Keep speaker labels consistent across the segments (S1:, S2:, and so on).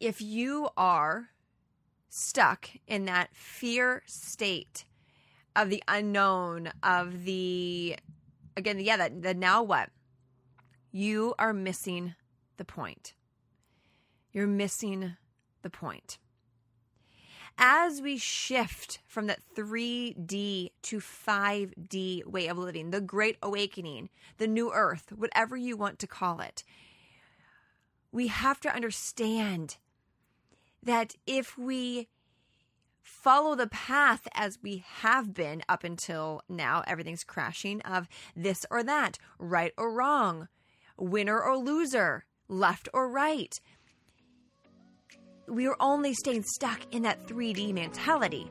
S1: if you are stuck in that fear state of the unknown, of the, again, yeah, that the now what, you are missing the point. You're missing the point. As we shift from that 3D to 5D way of living, the great awakening, the new earth, whatever you want to call it, we have to understand that if we follow the path as we have been up until now, everything's crashing of this or that, right or wrong, winner or loser, left or right. We are only staying stuck in that 3D mentality.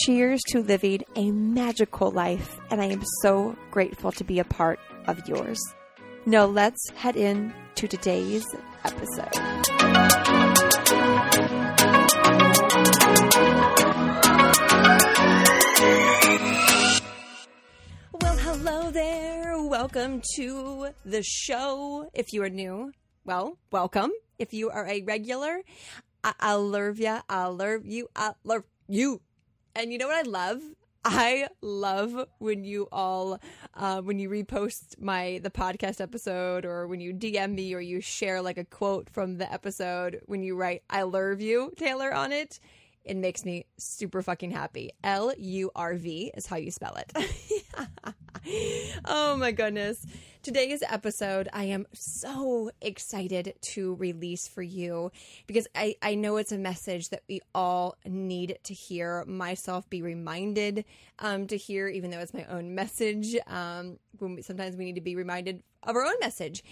S1: Cheers to living a magical life, and I am so grateful to be a part of yours. Now, let's head in to today's episode. Well, hello there. Welcome to the show. If you are new, well, welcome. If you are a regular, I, I love ya. I'll love you. I love you. And you know what I love? I love when you all uh, when you repost my the podcast episode or when you DM me or you share like a quote from the episode when you write I love you Taylor on it. It makes me super fucking happy. L U R V is how you spell it. oh my goodness. Today's episode, I am so excited to release for you because I, I know it's a message that we all need to hear, myself be reminded um, to hear, even though it's my own message. Um, sometimes we need to be reminded of our own message.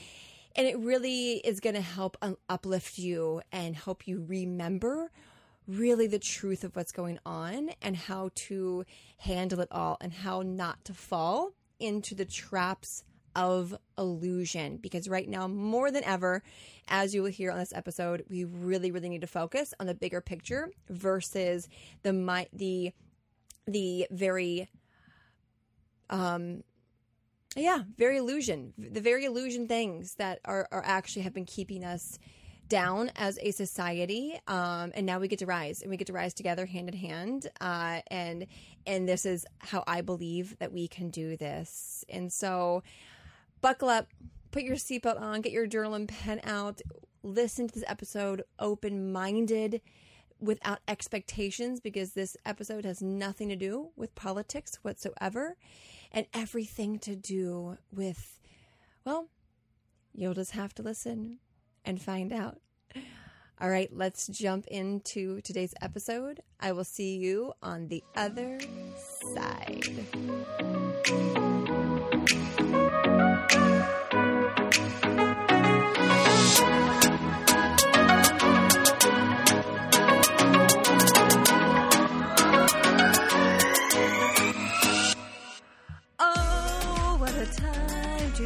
S1: And it really is going to help um, uplift you and help you remember really the truth of what's going on and how to handle it all and how not to fall into the traps of illusion. Because right now more than ever as you will hear on this episode we really really need to focus on the bigger picture versus the the the very um yeah very illusion the very illusion things that are are actually have been keeping us down as a society um, and now we get to rise and we get to rise together hand in hand uh, and and this is how i believe that we can do this. And so buckle up put your seatbelt on get your journal and pen out listen to this episode open minded without expectations because this episode has nothing to do with politics whatsoever and everything to do with well you'll just have to listen and find out. All right, let's jump into today's episode. I will see you on the other side.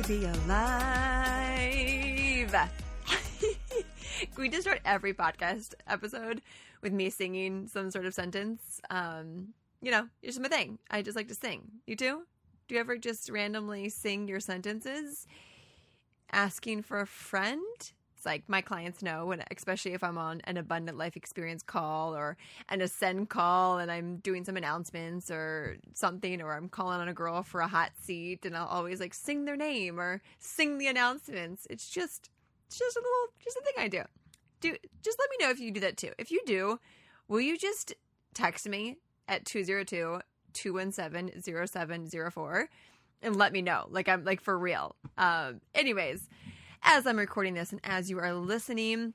S1: To be alive! Can we just start every podcast episode with me singing some sort of sentence? Um, you know, it's just my thing. I just like to sing. You too? Do you ever just randomly sing your sentences asking for a friend? Like my clients know when, especially if I'm on an abundant life experience call or an ascend call and I'm doing some announcements or something, or I'm calling on a girl for a hot seat and I'll always like sing their name or sing the announcements. It's just, it's just a little, just a thing I do. Do just let me know if you do that too. If you do, will you just text me at 202 217-0704 and let me know. Like I'm like for real. Um anyways, as I'm recording this and as you are listening,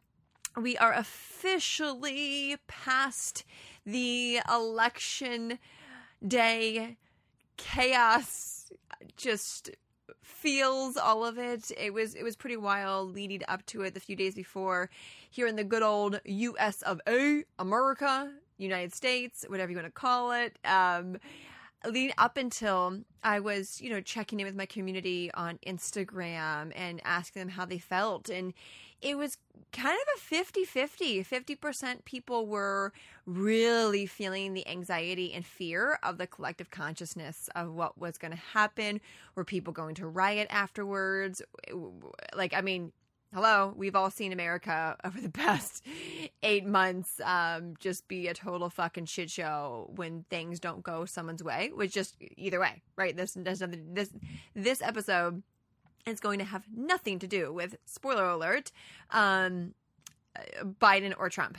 S1: we are officially past the election day. Chaos just feels all of it. It was it was pretty wild leading up to it the few days before here in the good old us of a america united states whatever you want to call it. Um leading up until I was, you know, checking in with my community on Instagram and asking them how they felt. And it was kind of a 50 50. 50% people were really feeling the anxiety and fear of the collective consciousness of what was going to happen. Were people going to riot afterwards? Like, I mean, hello, we've all seen America over the past eight months um, just be a total fucking shit show when things don't go someone's way, which just either way, right? This does nothing. This this episode is going to have nothing to do with spoiler alert, um, Biden or Trump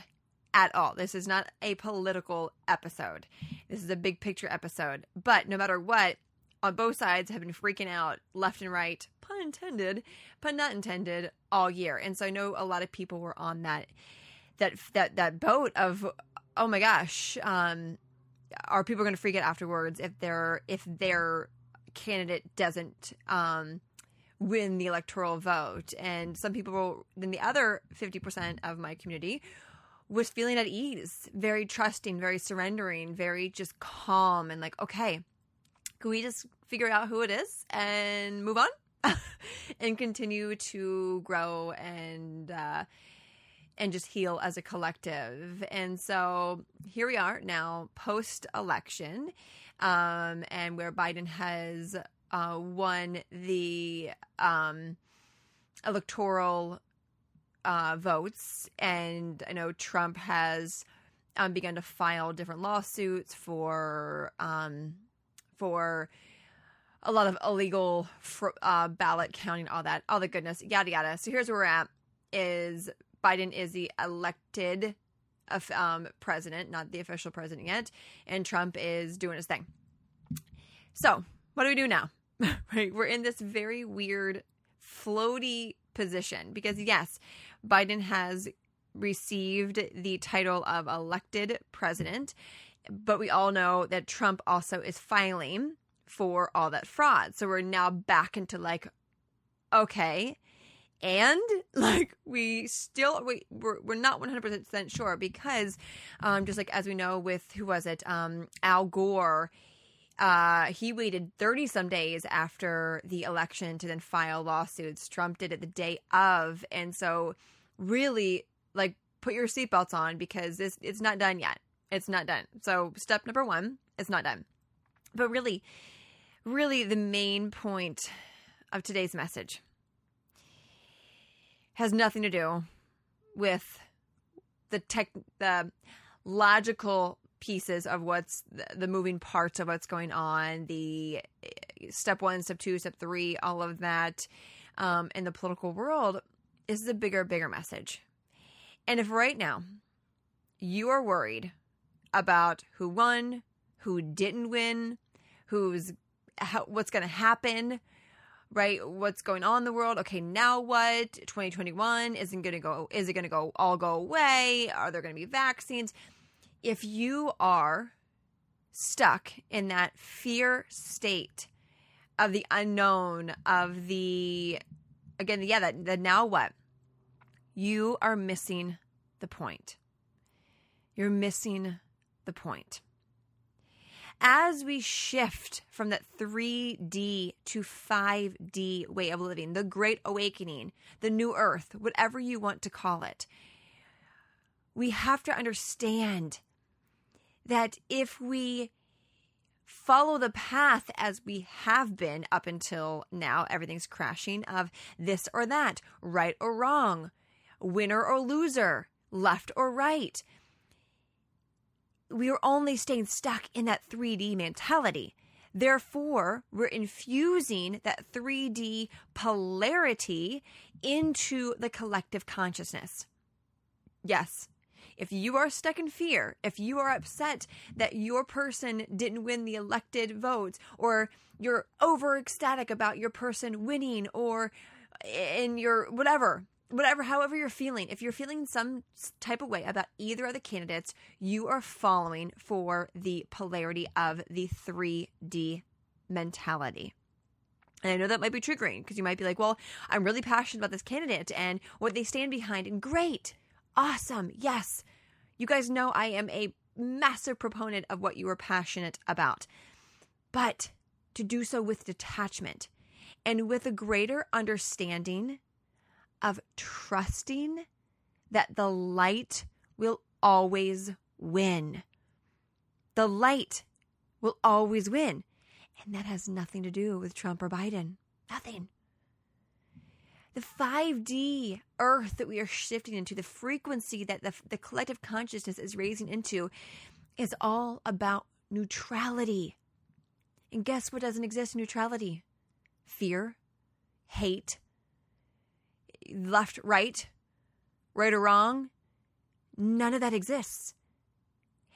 S1: at all. This is not a political episode. This is a big picture episode. But no matter what, on both sides have been freaking out left and right, pun intended, pun not intended, all year. And so I know a lot of people were on that that that that boat of oh my gosh, um, are people going to freak out afterwards if their if their candidate doesn't um, win the electoral vote? And some people, then the other fifty percent of my community was feeling at ease, very trusting, very surrendering, very just calm and like, okay, can we just figure out who it is and move on and continue to grow and uh, and just heal as a collective. And so here we are now post election, um, and where Biden has uh, won the um, electoral uh, votes, and I know Trump has um, begun to file different lawsuits for um, for a lot of illegal fr- uh, ballot counting, all that, all the goodness, yada yada. So here's where we're at: is Biden is the elected um, president, not the official president yet, and Trump is doing his thing. So what do we do now? right, we're in this very weird, floaty position because yes, Biden has received the title of elected president but we all know that Trump also is filing for all that fraud. So we're now back into like, okay. And like we still we we're, we're not 100% sure because um just like as we know with who was it um Al Gore uh he waited 30 some days after the election to then file lawsuits Trump did it the day of and so really like put your seatbelts on because this it's not done yet it's not done. So, step number one, it's not done. But really, really, the main point of today's message has nothing to do with the tech, the logical pieces of what's the moving parts of what's going on, the eh, step one, step two, step three, all of that um, in the political world is the bigger, bigger message. And if right now you are worried about who won, who didn't win, who's how, what's going to happen, right? What's going on in the world? Okay, now what? 2021 isn't going to go is it going to go all go away? Are there going to be vaccines? If you are stuck in that fear state of the unknown of the again yeah that the now what you are missing the point you're missing the point. As we shift from that 3D to 5D way of living, the great awakening, the new earth, whatever you want to call it, we have to understand that if we follow the path as we have been up until now, everything's crashing of this or that, right or wrong, winner or loser, left or right we are only staying stuck in that 3D mentality. Therefore, we're infusing that 3D polarity into the collective consciousness. Yes, if you are stuck in fear, if you are upset that your person didn't win the elected votes, or you're over ecstatic about your person winning, or in your whatever, whatever, however you're feeling, if you're feeling some type of way about either of the candidates, you are following for the polarity of the 3D mentality. And I know that might be triggering because you might be like, well, I'm really passionate about this candidate and what they stand behind. And great, awesome, yes. You guys know I am a massive proponent of what you are passionate about. But to do so with detachment and with a greater understanding of trusting that the light will always win. The light will always win. And that has nothing to do with Trump or Biden. Nothing. The 5D earth that we are shifting into, the frequency that the, the collective consciousness is raising into, is all about neutrality. And guess what doesn't exist in neutrality? Fear, hate, left, right, right or wrong. None of that exists.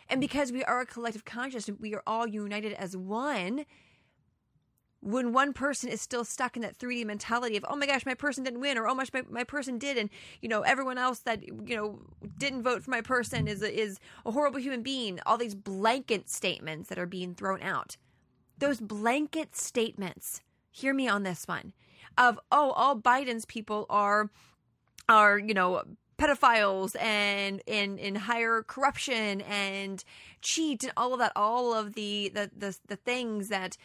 S1: And because we are a collective consciousness, we are all united as one when one person is still stuck in that 3D mentality of, oh my gosh, my person didn't win, or oh my, my, my person did, and you know everyone else that you know didn't vote for my person is a, is a horrible human being. All these blanket statements that are being thrown out, those blanket statements. Hear me on this one, of oh, all Biden's people are are you know pedophiles and in in higher corruption and cheat and all of that all of the the the, the things that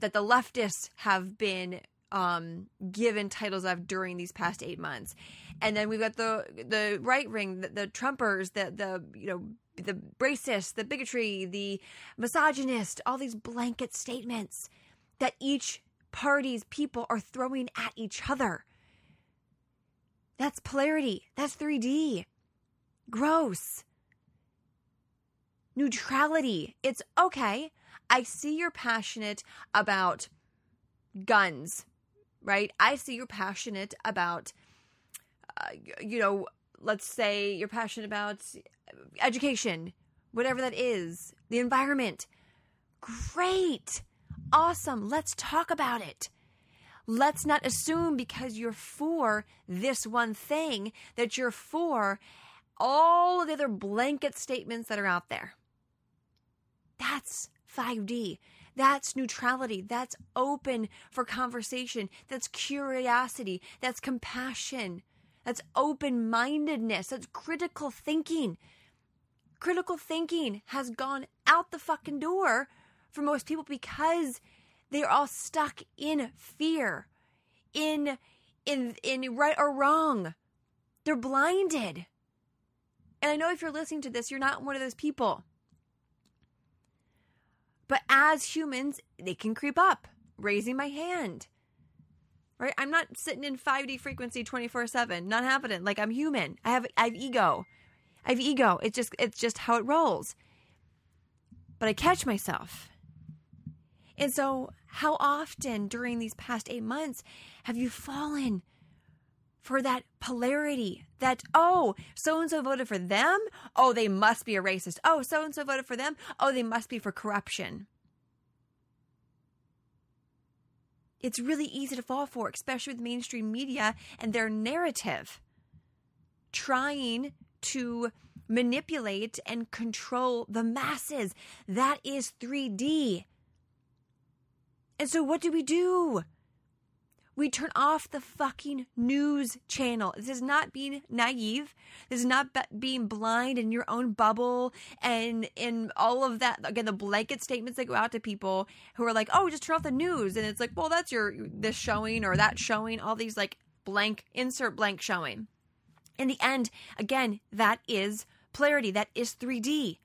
S1: that the leftists have been um, given titles of during these past eight months, and then we've got the the right wing, the, the Trumpers, the the you know the racist, the bigotry, the misogynist, all these blanket statements that each party's people are throwing at each other. That's polarity. That's 3D. Gross. Neutrality. It's okay. I see you're passionate about guns, right? I see you're passionate about, uh, you know, let's say you're passionate about education, whatever that is, the environment. Great. Awesome. Let's talk about it. Let's not assume because you're for this one thing that you're for all of the other blanket statements that are out there. That's 5D. That's neutrality. That's open for conversation. That's curiosity. That's compassion. That's open mindedness. That's critical thinking. Critical thinking has gone out the fucking door for most people because they're all stuck in fear, in in in right or wrong. They're blinded. And I know if you're listening to this, you're not one of those people. But as humans, they can creep up, raising my hand. Right? I'm not sitting in 5D frequency 24/7. Not happening. Like I'm human. I have I have ego. I have ego. It's just it's just how it rolls. But I catch myself. And so, how often during these past 8 months have you fallen for that polarity that, oh, so and so voted for them. Oh, they must be a racist. Oh, so and so voted for them. Oh, they must be for corruption. It's really easy to fall for, especially with mainstream media and their narrative trying to manipulate and control the masses. That is 3D. And so, what do we do? we turn off the fucking news channel. This is not being naive. This is not be- being blind in your own bubble and in all of that. Again, the blanket statements that go out to people who are like, "Oh, just turn off the news," and it's like, "Well, that's your this showing or that showing." All these like blank insert blank showing. In the end, again, that is polarity. That is 3D.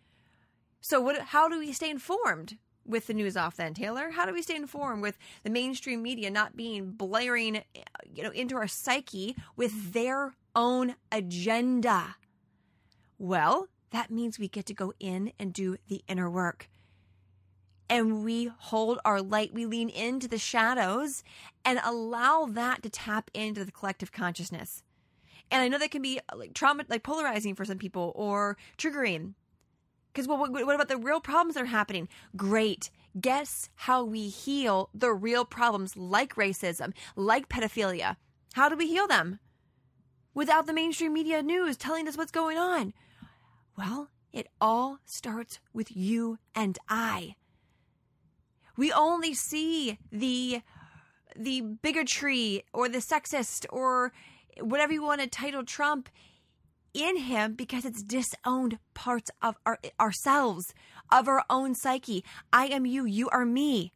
S1: So, what? How do we stay informed? With the news off then, Taylor? How do we stay informed with the mainstream media not being blaring, you know, into our psyche with their own agenda? Well, that means we get to go in and do the inner work. And we hold our light, we lean into the shadows and allow that to tap into the collective consciousness. And I know that can be like trauma, like polarizing for some people or triggering. Because well, what, what about the real problems that are happening? Great. Guess how we heal the real problems like racism, like pedophilia? How do we heal them? Without the mainstream media news telling us what's going on. Well, it all starts with you and I. We only see the the bigotry or the sexist or whatever you want to title Trump in him because it's disowned parts of our, ourselves, of our own psyche. I am you, you are me.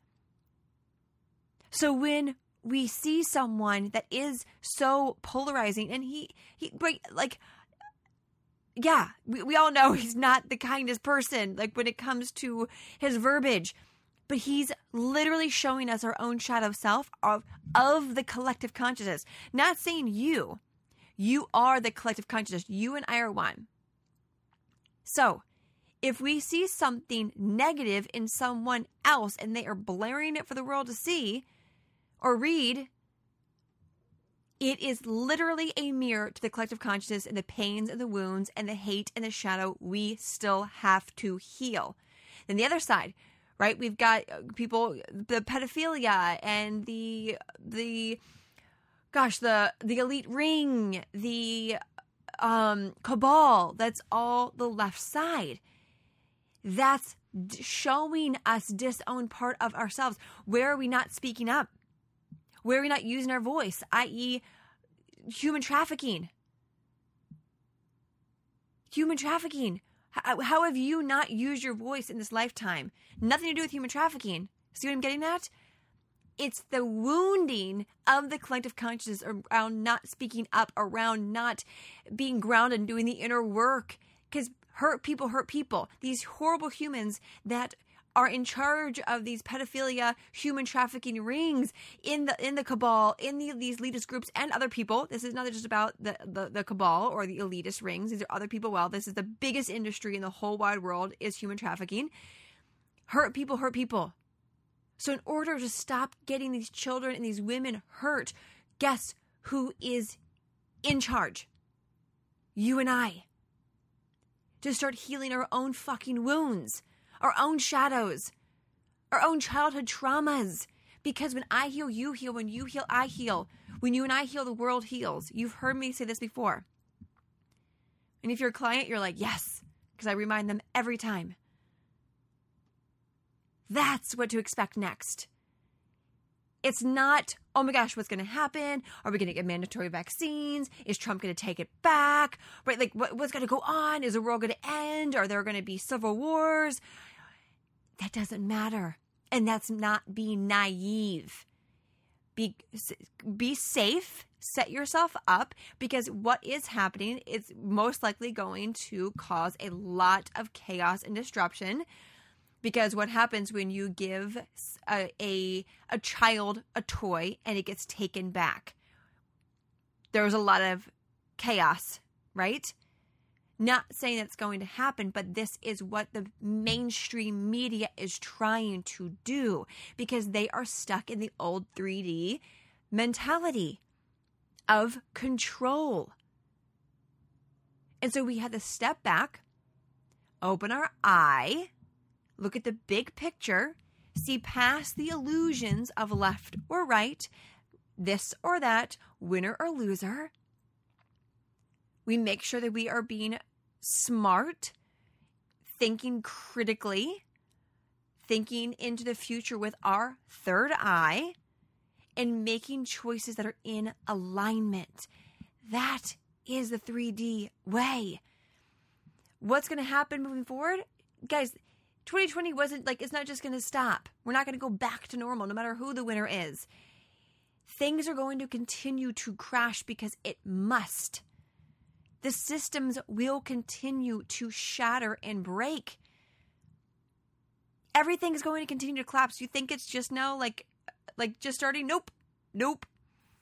S1: So when we see someone that is so polarizing and he, he like, yeah, we, we all know he's not the kindest person, like when it comes to his verbiage but he's literally showing us our own shadow self of, of the collective consciousness. Not saying you. You are the collective consciousness. You and I are one. So, if we see something negative in someone else and they are blaring it for the world to see or read, it is literally a mirror to the collective consciousness and the pains and the wounds and the hate and the shadow we still have to heal. Then the other side, right? We've got uh, people, the pedophilia and the the gosh, the the elite ring, the um cabal. That's all the left side. That's showing us disowned part of ourselves. Where are we not speaking up? Where are we not using our voice, i.e., human trafficking? Human trafficking. How, how have you not used your voice in this lifetime? Nothing to do with human trafficking. See what I'm getting at? It's the wounding of the collective consciousness around not speaking up, around not being grounded and doing the inner work. Because hurt people hurt people. These horrible humans that are in charge of these pedophilia, human trafficking rings in the in the cabal, in the, these elitist groups, and other people. This is not just about the, the the cabal or the elitist rings. These are other people. Well, this is the biggest industry in the whole wide world is human trafficking. Hurt people hurt people. So in order to stop getting these children and these women hurt, guess who is in charge? You and I. To start healing our own fucking wounds our own shadows, our own childhood traumas. Because when I heal, you heal. When you heal, I heal. When you and I heal, the world heals. You've heard me say this before. And if you're a client, you're like, yes, because I remind them every time. That's what to expect next. It's not, oh my gosh, what's going to happen? Are we going to get mandatory vaccines? Is Trump going to take it back? Right? Like, what, what's going to go on? Is the world going to end? Are there going to be civil wars? that doesn't matter. And that's not being naive. Be, be safe, set yourself up because what is happening is most likely going to cause a lot of chaos and disruption. Because what happens when you give a, a, a child a toy and it gets taken back? There's a lot of chaos, right? Not saying that's going to happen, but this is what the mainstream media is trying to do because they are stuck in the old 3D mentality of control. And so we had to step back, open our eye, look at the big picture, see past the illusions of left or right, this or that, winner or loser, we make sure that we are being smart, thinking critically, thinking into the future with our third eye, and making choices that are in alignment. That is the 3D way. What's going to happen moving forward? Guys, 2020 wasn't like, it's not just going to stop. We're not going to go back to normal no matter who the winner is. Things are going to continue to crash because it must the systems will continue to shatter and break. Everything is going to continue to collapse. You think it's just now like like just starting? Nope. Nope.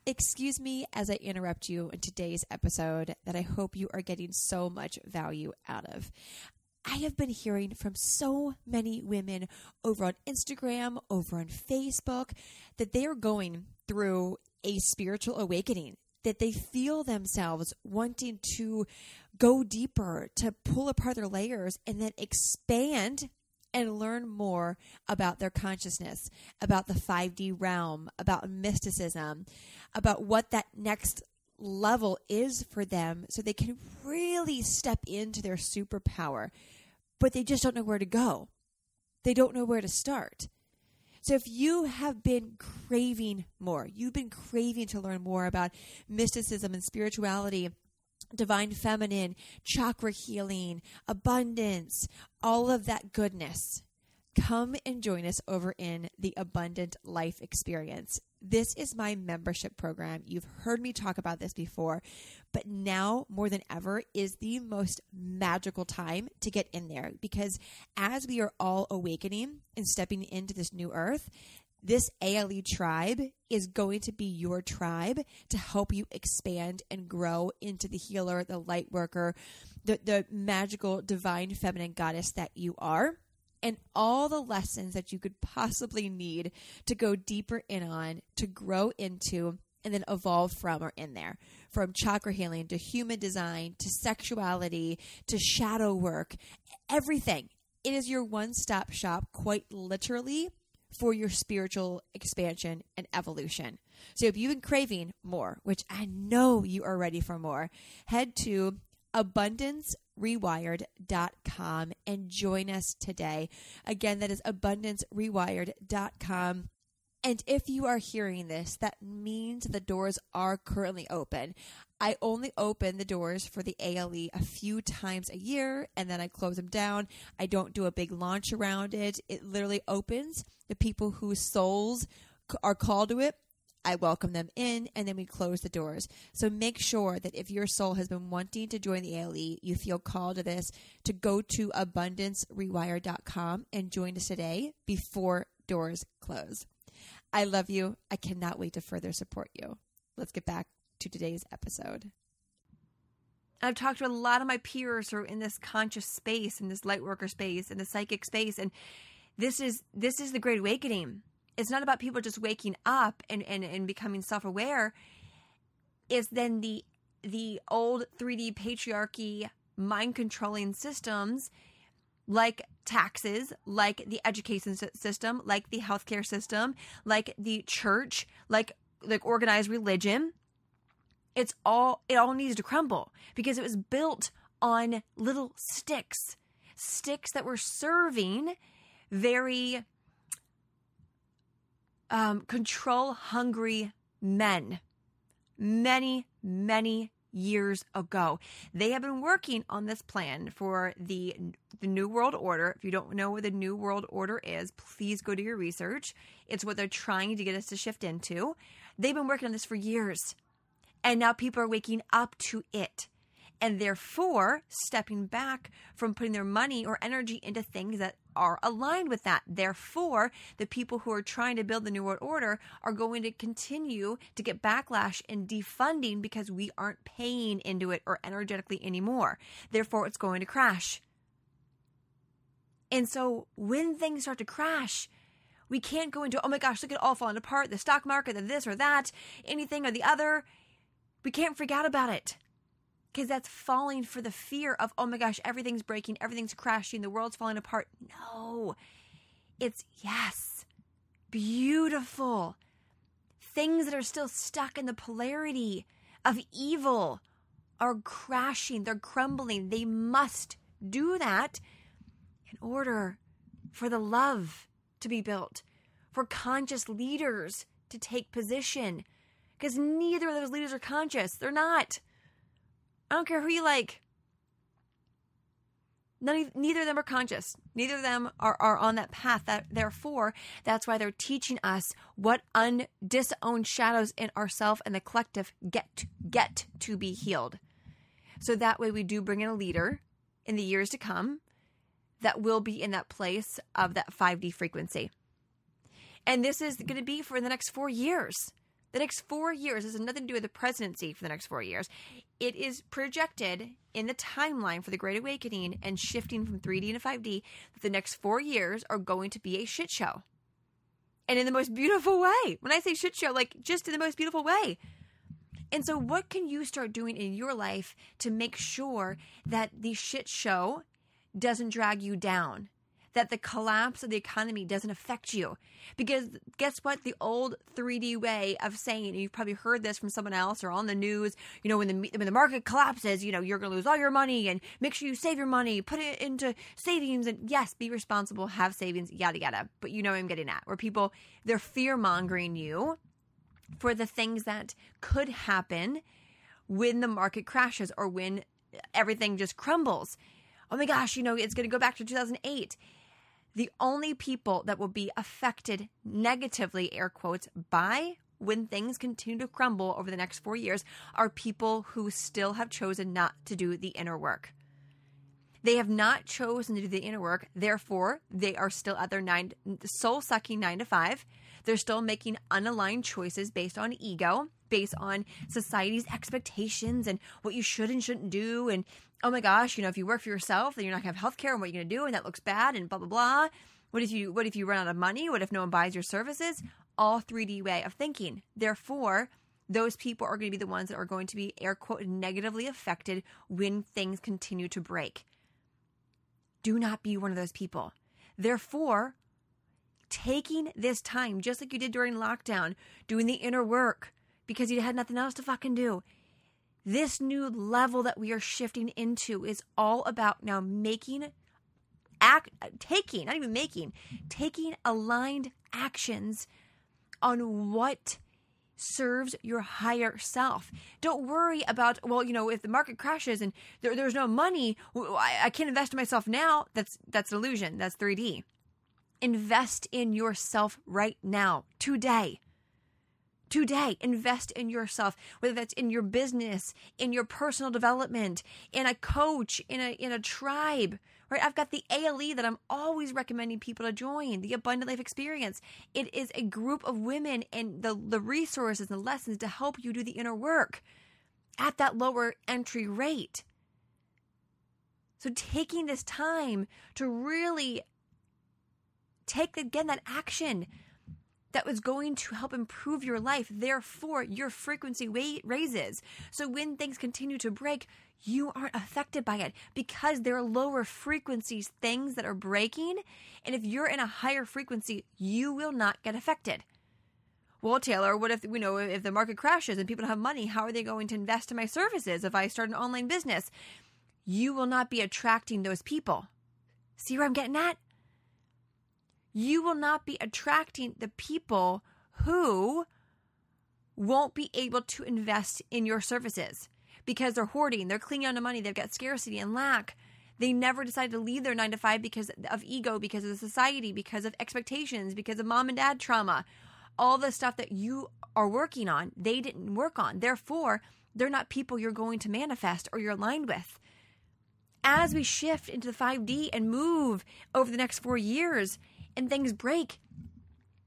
S2: Excuse me as I interrupt you in today's episode that I hope you are getting so much value out of. I have been hearing from so many women over on Instagram, over on Facebook, that they are going through a spiritual awakening that they feel themselves wanting to go deeper, to pull apart their layers, and then expand and learn more about their consciousness, about the 5D realm, about mysticism, about what that next level is for them so they can really step into their superpower, but they just don't know where to go. They don't know where to start. So if you have been craving more, you've been craving to learn more about mysticism and spirituality, divine feminine, chakra healing, abundance, all of that goodness, come and join us over in the Abundant Life Experience. This is my membership program. You've heard me talk about this before, but now more than ever is the most magical time to get in there because as we are all awakening and stepping into this new earth, this ALE tribe is going to be your tribe to help you expand and grow into the healer, the light worker, the, the magical divine feminine goddess that you are and all the lessons that you could possibly need to go deeper in on, to grow into, and then evolve from are in there. From chakra healing to human design to sexuality to shadow work, everything. It is your one stop shop, quite literally, for your spiritual expansion and evolution. So if you've been craving more, which I know you are ready for more, head to abundancerewired.com and join us today. Again, that is abundancerewired.com. And if you are hearing this, that means the doors are currently open. I only open the doors for the ALE a few times a year and then I close them down. I don't do a big launch around it. It literally opens the people whose souls are called to it I welcome them in, and then we close the doors. So make sure that if your soul has been wanting to join the ALE, you feel called to this, to go to abundancerewired.com and join us today before doors close. I love you. I cannot wait to further support you. Let's get back to today's episode.
S1: I've talked to a lot of my peers who are in this conscious space, in this light worker space, in the psychic space, and this is this is the great awakening it's not about people just waking up and, and, and becoming self-aware. It's then the the old 3d patriarchy mind controlling systems like taxes like the education system like the healthcare system like the church like like organized religion. It's all it all needs to crumble because it was built on little sticks sticks that were serving very um, control hungry men many, many years ago. They have been working on this plan for the the New World Order. If you don't know what the New World Order is, please go do your research. It's what they're trying to get us to shift into. They've been working on this for years. And now people are waking up to it and therefore stepping back from putting their money or energy into things that are aligned with that. Therefore, the people who are trying to build the New World Order are going to continue to get backlash and defunding because we aren't paying into it or energetically anymore. Therefore, it's going to crash. And so when things start to crash, we can't go into, oh my gosh, look at it all falling apart, the stock market, the this or that, anything or the other. We can't freak out about it because that's falling for the fear of, oh my gosh, everything's breaking, everything's crashing, the world's falling apart. No, it's yes, beautiful. Things that are still stuck in the polarity of evil are crashing, they're crumbling. They must do that in order for the love to be built, for conscious leaders to take position. Because neither of those leaders are conscious. They're not. I don't care who you like. None, neither of them are conscious. Neither of them are, are on that path. That therefore, that's why they're teaching us what undisowned shadows in ourself and the collective get get to be healed. So that way, we do bring in a leader in the years to come that will be in that place of that 5D frequency. And this is going to be for the next four years. The next four years this has nothing to do with the presidency for the next four years. It is projected in the timeline for the Great Awakening and shifting from 3D to 5D that the next four years are going to be a shit show. And in the most beautiful way. When I say shit show, like just in the most beautiful way. And so, what can you start doing in your life to make sure that the shit show doesn't drag you down? That the collapse of the economy doesn't affect you. Because guess what? The old 3D way of saying, and you've probably heard this from someone else or on the news, you know, when the, when the market collapses, you know, you're going to lose all your money and make sure you save your money, put it into savings. And yes, be responsible, have savings, yada, yada. But you know what I'm getting at, where people, they're fear mongering you for the things that could happen when the market crashes or when everything just crumbles. Oh my gosh, you know, it's going to go back to 2008. The only people that will be affected negatively, air quotes, by when things continue to crumble over the next four years are people who still have chosen not to do the inner work. They have not chosen to do the inner work, therefore, they are still at their nine soul sucking nine to five. They're still making unaligned choices based on ego, based on society's expectations and what you should and shouldn't do. And oh my gosh, you know, if you work for yourself, then you're not gonna have health care and what are you gonna do? And that looks bad and blah blah blah. What if you what if you run out of money? What if no one buys your services? All 3D way of thinking. Therefore, those people are going to be the ones that are going to be air quote negatively affected when things continue to break. Do not be one of those people. Therefore, taking this time, just like you did during lockdown, doing the inner work because you had nothing else to fucking do. This new level that we are shifting into is all about now making act taking, not even making, taking aligned actions on what serves your higher self. Don't worry about, well, you know, if the market crashes and there, there's no money, I, I can't invest in myself now. That's that's an illusion. That's 3D. Invest in yourself right now, today. Today, invest in yourself, whether that's in your business, in your personal development, in a coach, in a in a tribe, right? I've got the ALE that I'm always recommending people to join, the Abundant Life Experience. It is a group of women and the, the resources and the lessons to help you do the inner work at that lower entry rate. So taking this time to really take again that action that was going to help improve your life. Therefore, your frequency rate raises. So when things continue to break, you aren't affected by it because there are lower frequencies things that are breaking. And if you're in a higher frequency, you will not get affected. Well, Taylor, what if you know if the market crashes and people don't have money? How are they going to invest in my services if I start an online business? You will not be attracting those people. See where I'm getting at? You will not be attracting the people who won't be able to invest in your services because they're hoarding, they're clinging on to money, they've got scarcity and lack. They never decided to leave their nine to five because of ego, because of society, because of expectations, because of mom and dad trauma. All the stuff that you are working on, they didn't work on. Therefore, they're not people you're going to manifest or you're aligned with. As we shift into the 5D and move over the next four years and things break,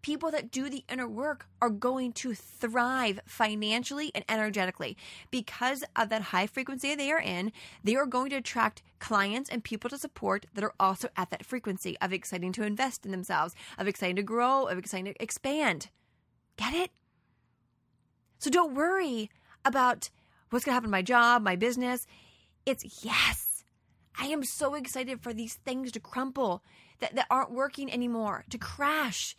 S1: people that do the inner work are going to thrive financially and energetically because of that high frequency they are in. They are going to attract clients and people to support that are also at that frequency of exciting to invest in themselves, of exciting to grow, of exciting to expand. Get it? So don't worry about what's going to happen to my job, my business. It's yes. I am so excited for these things to crumble that, that aren't working anymore, to crash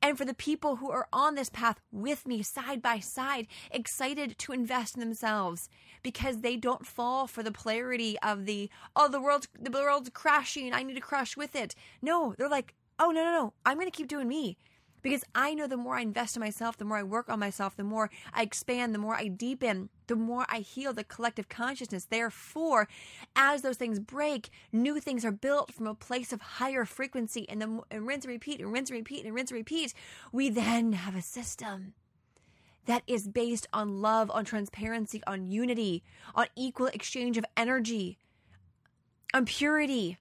S1: and for the people who are on this path with me side by side, excited to invest in themselves because they don't fall for the polarity of the oh the world's the world's crashing, I need to crash with it. No, they're like, "Oh no, no, no. I'm going to keep doing me." Because I know the more I invest in myself, the more I work on myself, the more I expand, the more I deepen, the more I heal the collective consciousness. Therefore, as those things break, new things are built from a place of higher frequency and then and rinse and repeat and rinse and repeat and rinse and repeat. We then have a system that is based on love, on transparency, on unity, on equal exchange of energy, on purity,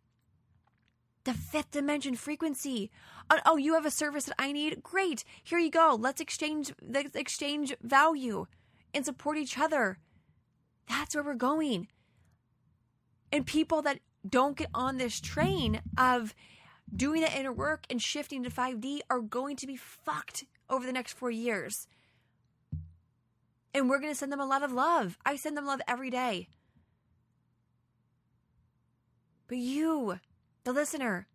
S1: the fifth dimension frequency. Oh, oh, you have a service that I need? Great. Here you go. Let's exchange let's exchange value and support each other. That's where we're going. And people that don't get on this train of doing the inner work and shifting to 5D are going to be fucked over the next 4 years. And we're going to send them a lot of love. I send them love every day. But you, the listener,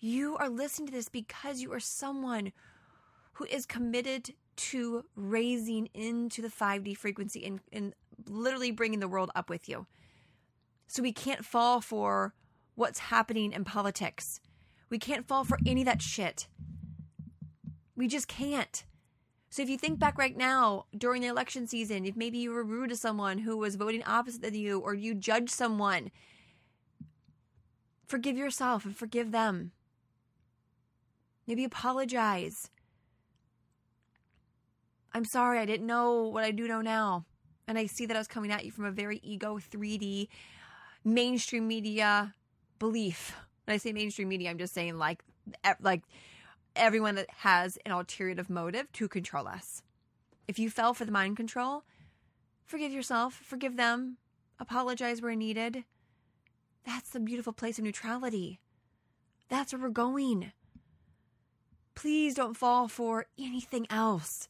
S1: you are listening to this because you are someone who is committed to raising into the 5D frequency and, and literally bringing the world up with you. So we can't fall for what's happening in politics. We can't fall for any of that shit. We just can't. So if you think back right now during the election season, if maybe you were rude to someone who was voting opposite of you or you judged someone, forgive yourself and forgive them. Maybe apologize. I'm sorry, I didn't know what I do know now. And I see that I was coming at you from a very ego 3D mainstream media belief. When I say mainstream media, I'm just saying like like everyone that has an alternative motive to control us. If you fell for the mind control, forgive yourself, forgive them, apologize where needed. That's the beautiful place of neutrality. That's where we're going. Please don't fall for anything else.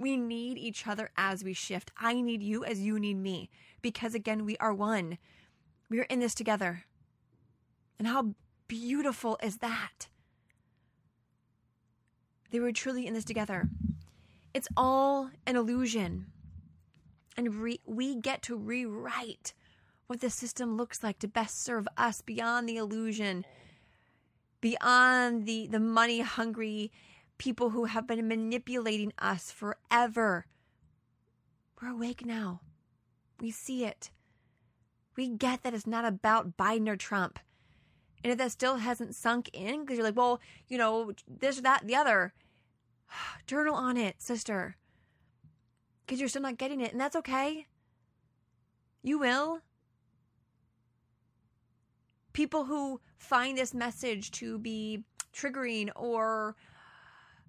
S1: We need each other as we shift. I need you as you need me. Because again, we are one. We are in this together. And how beautiful is that? They were truly in this together. It's all an illusion. And re- we get to rewrite what the system looks like to best serve us beyond the illusion beyond the, the money hungry people who have been manipulating us forever. We're awake now. We see it. We get that it's not about Biden or Trump. And if that still hasn't sunk in, because you're like, well, you know, this that, the other, journal on it, sister. Because you're still not getting it, and that's okay. You will people who find this message to be triggering or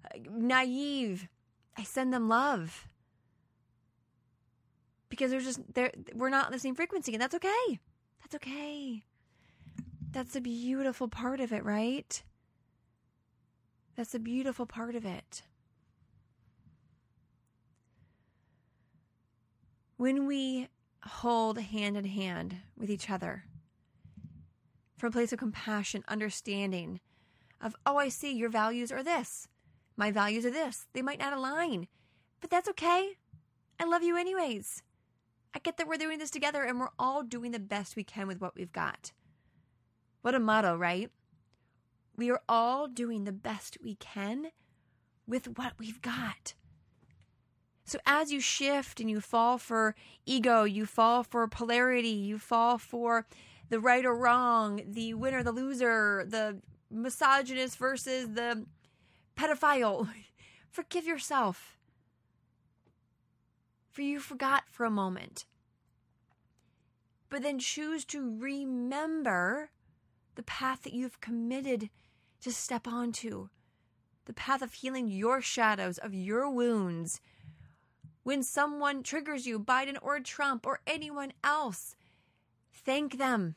S1: uh, naive, I send them love. Because they're just they're we're not on the same frequency and that's okay. That's okay. That's a beautiful part of it, right? That's a beautiful part of it. When we hold hand in hand with each other, from a place of compassion, understanding of, oh, I see your values are this. My values are this. They might not align, but that's okay. I love you anyways. I get that we're doing this together and we're all doing the best we can with what we've got. What a motto, right? We are all doing the best we can with what we've got. So as you shift and you fall for ego, you fall for polarity, you fall for the right or wrong, the winner, the loser, the misogynist versus the pedophile. Forgive yourself. For you forgot for a moment. But then choose to remember the path that you've committed to step onto, the path of healing your shadows, of your wounds. When someone triggers you, Biden or Trump or anyone else, Thank them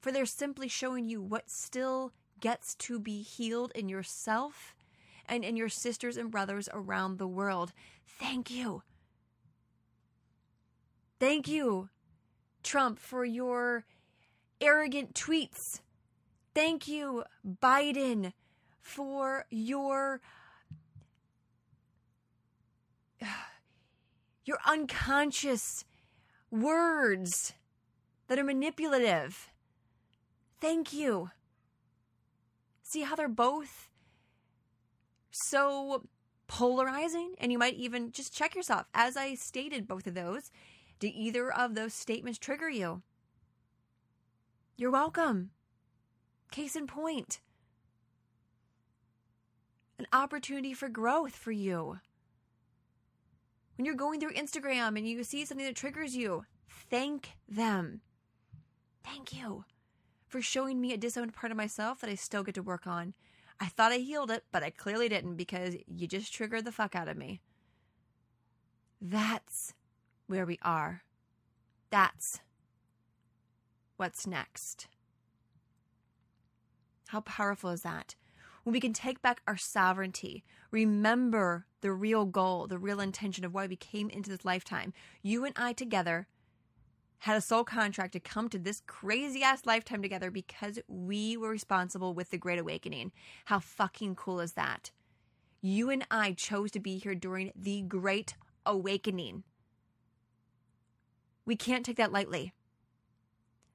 S1: for they're simply showing you what still gets to be healed in yourself and in your sisters and brothers around the world. Thank you. Thank you, Trump, for your arrogant tweets. Thank you, Biden, for your your unconscious words that are manipulative. Thank you. See how they're both so polarizing? And you might even just check yourself. As I stated both of those, do either of those statements trigger you? You're welcome. Case in point an opportunity for growth for you. When you're going through Instagram and you see something that triggers you, thank them. Thank you for showing me a disowned part of myself that I still get to work on. I thought I healed it, but I clearly didn't because you just triggered the fuck out of me. That's where we are. That's what's next. How powerful is that? when we can take back our sovereignty, remember the real goal, the real intention of why we came into this lifetime. You and I together had a soul contract to come to this crazy ass lifetime together because we were responsible with the Great Awakening. How fucking cool is that? You and I chose to be here during the Great Awakening. We can't take that lightly.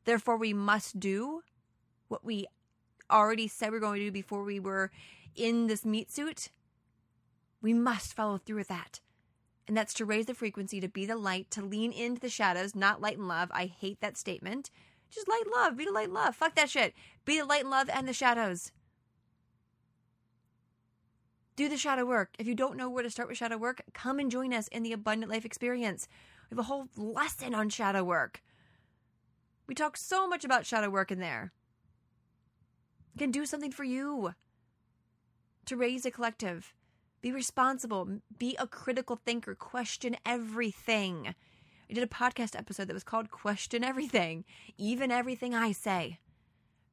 S1: Therefore, we must do what we already said we are going to do before we were in this meat suit. We must follow through with that. And that's to raise the frequency, to be the light, to lean into the shadows, not light and love. I hate that statement. Just light and love. Be the light and love. Fuck that shit. Be the light and love and the shadows. Do the shadow work. If you don't know where to start with shadow work, come and join us in the Abundant Life Experience. We have a whole lesson on shadow work. We talk so much about shadow work in there. It can do something for you to raise a collective. Be responsible. Be a critical thinker. Question everything. I did a podcast episode that was called Question Everything, even everything I say.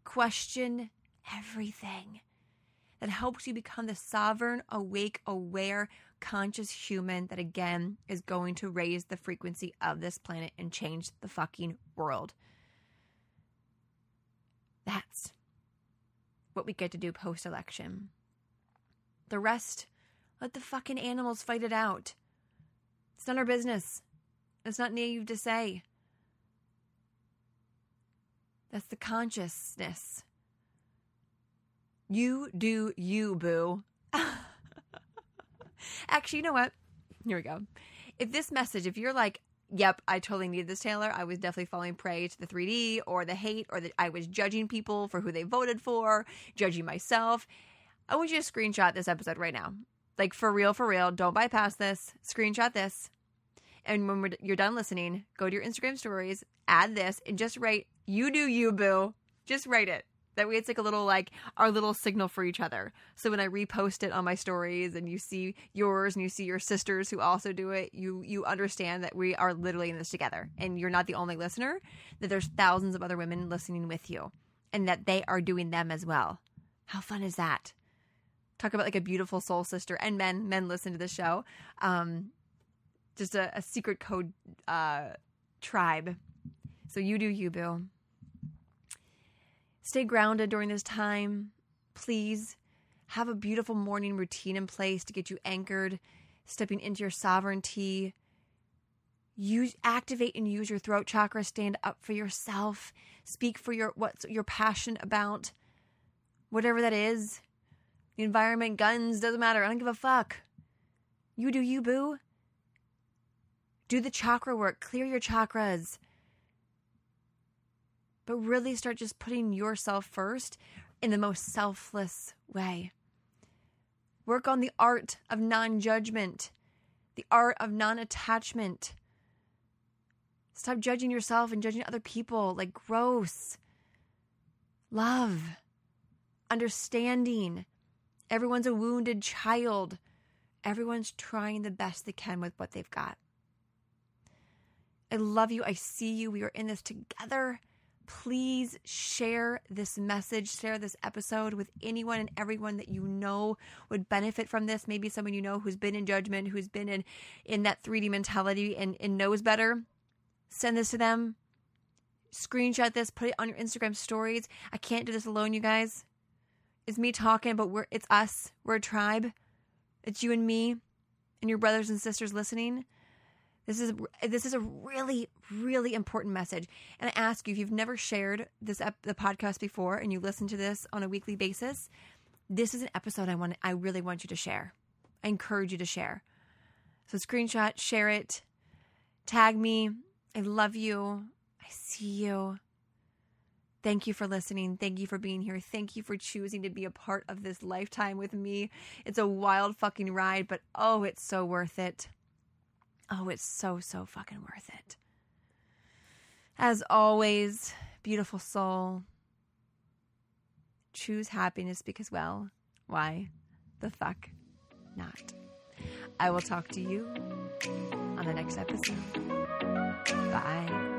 S1: Question everything. That helps you become the sovereign, awake, aware, conscious human that again is going to raise the frequency of this planet and change the fucking world. That's what we get to do post election. The rest, let the fucking animals fight it out. It's not our business. It's not naive to say. That's the consciousness. You do you, boo. Actually, you know what? Here we go. If this message, if you're like, yep, I totally needed this, Taylor. I was definitely falling prey to the 3D or the hate or that I was judging people for who they voted for, judging myself. I want you to screenshot this episode right now. Like for real, for real. Don't bypass this. Screenshot this. And when you're done listening, go to your Instagram stories, add this, and just write, you do you, boo. Just write it. That way, it's like a little like our little signal for each other. So when I repost it on my stories, and you see yours, and you see your sisters who also do it, you you understand that we are literally in this together, and you're not the only listener. That there's thousands of other women listening with you, and that they are doing them as well. How fun is that? Talk about like a beautiful soul sister, and men men listen to the show. Um, just a, a secret code uh, tribe. So you do you, boo. Stay grounded during this time. Please have a beautiful morning routine in place to get you anchored, stepping into your sovereignty. Use activate and use your throat chakra. Stand up for yourself. Speak for your what your passion about. Whatever that is. Environment, guns, doesn't matter. I don't give a fuck. You do you, boo. Do the chakra work. Clear your chakras but really start just putting yourself first in the most selfless way. Work on the art of non judgment, the art of non attachment. Stop judging yourself and judging other people like gross. Love, understanding. Everyone's a wounded child. Everyone's trying the best they can with what they've got. I love you. I see you. We are in this together please share this message, share this episode with anyone and everyone that you know would benefit from this. Maybe someone you know who's been in judgment, who's been in in that 3D mentality and, and knows better. Send this to them. Screenshot this, put it on your Instagram stories. I can't do this alone, you guys. It's me talking, but we're it's us. We're a tribe. It's you and me and your brothers and sisters listening. This is this is a really really important message. And I ask you if you've never shared this ep- the podcast before and you listen to this on a weekly basis, this is an episode I want I really want you to share. I encourage you to share. So screenshot, share it, tag me. I love you. I see you. Thank you for listening. Thank you for being here. Thank you for choosing to be a part of this lifetime with me. It's a wild fucking ride, but oh, it's so worth it. Oh, it's so, so fucking worth it. As always, beautiful soul, choose happiness because, well, why the fuck not? I will talk to you on the next episode. Bye.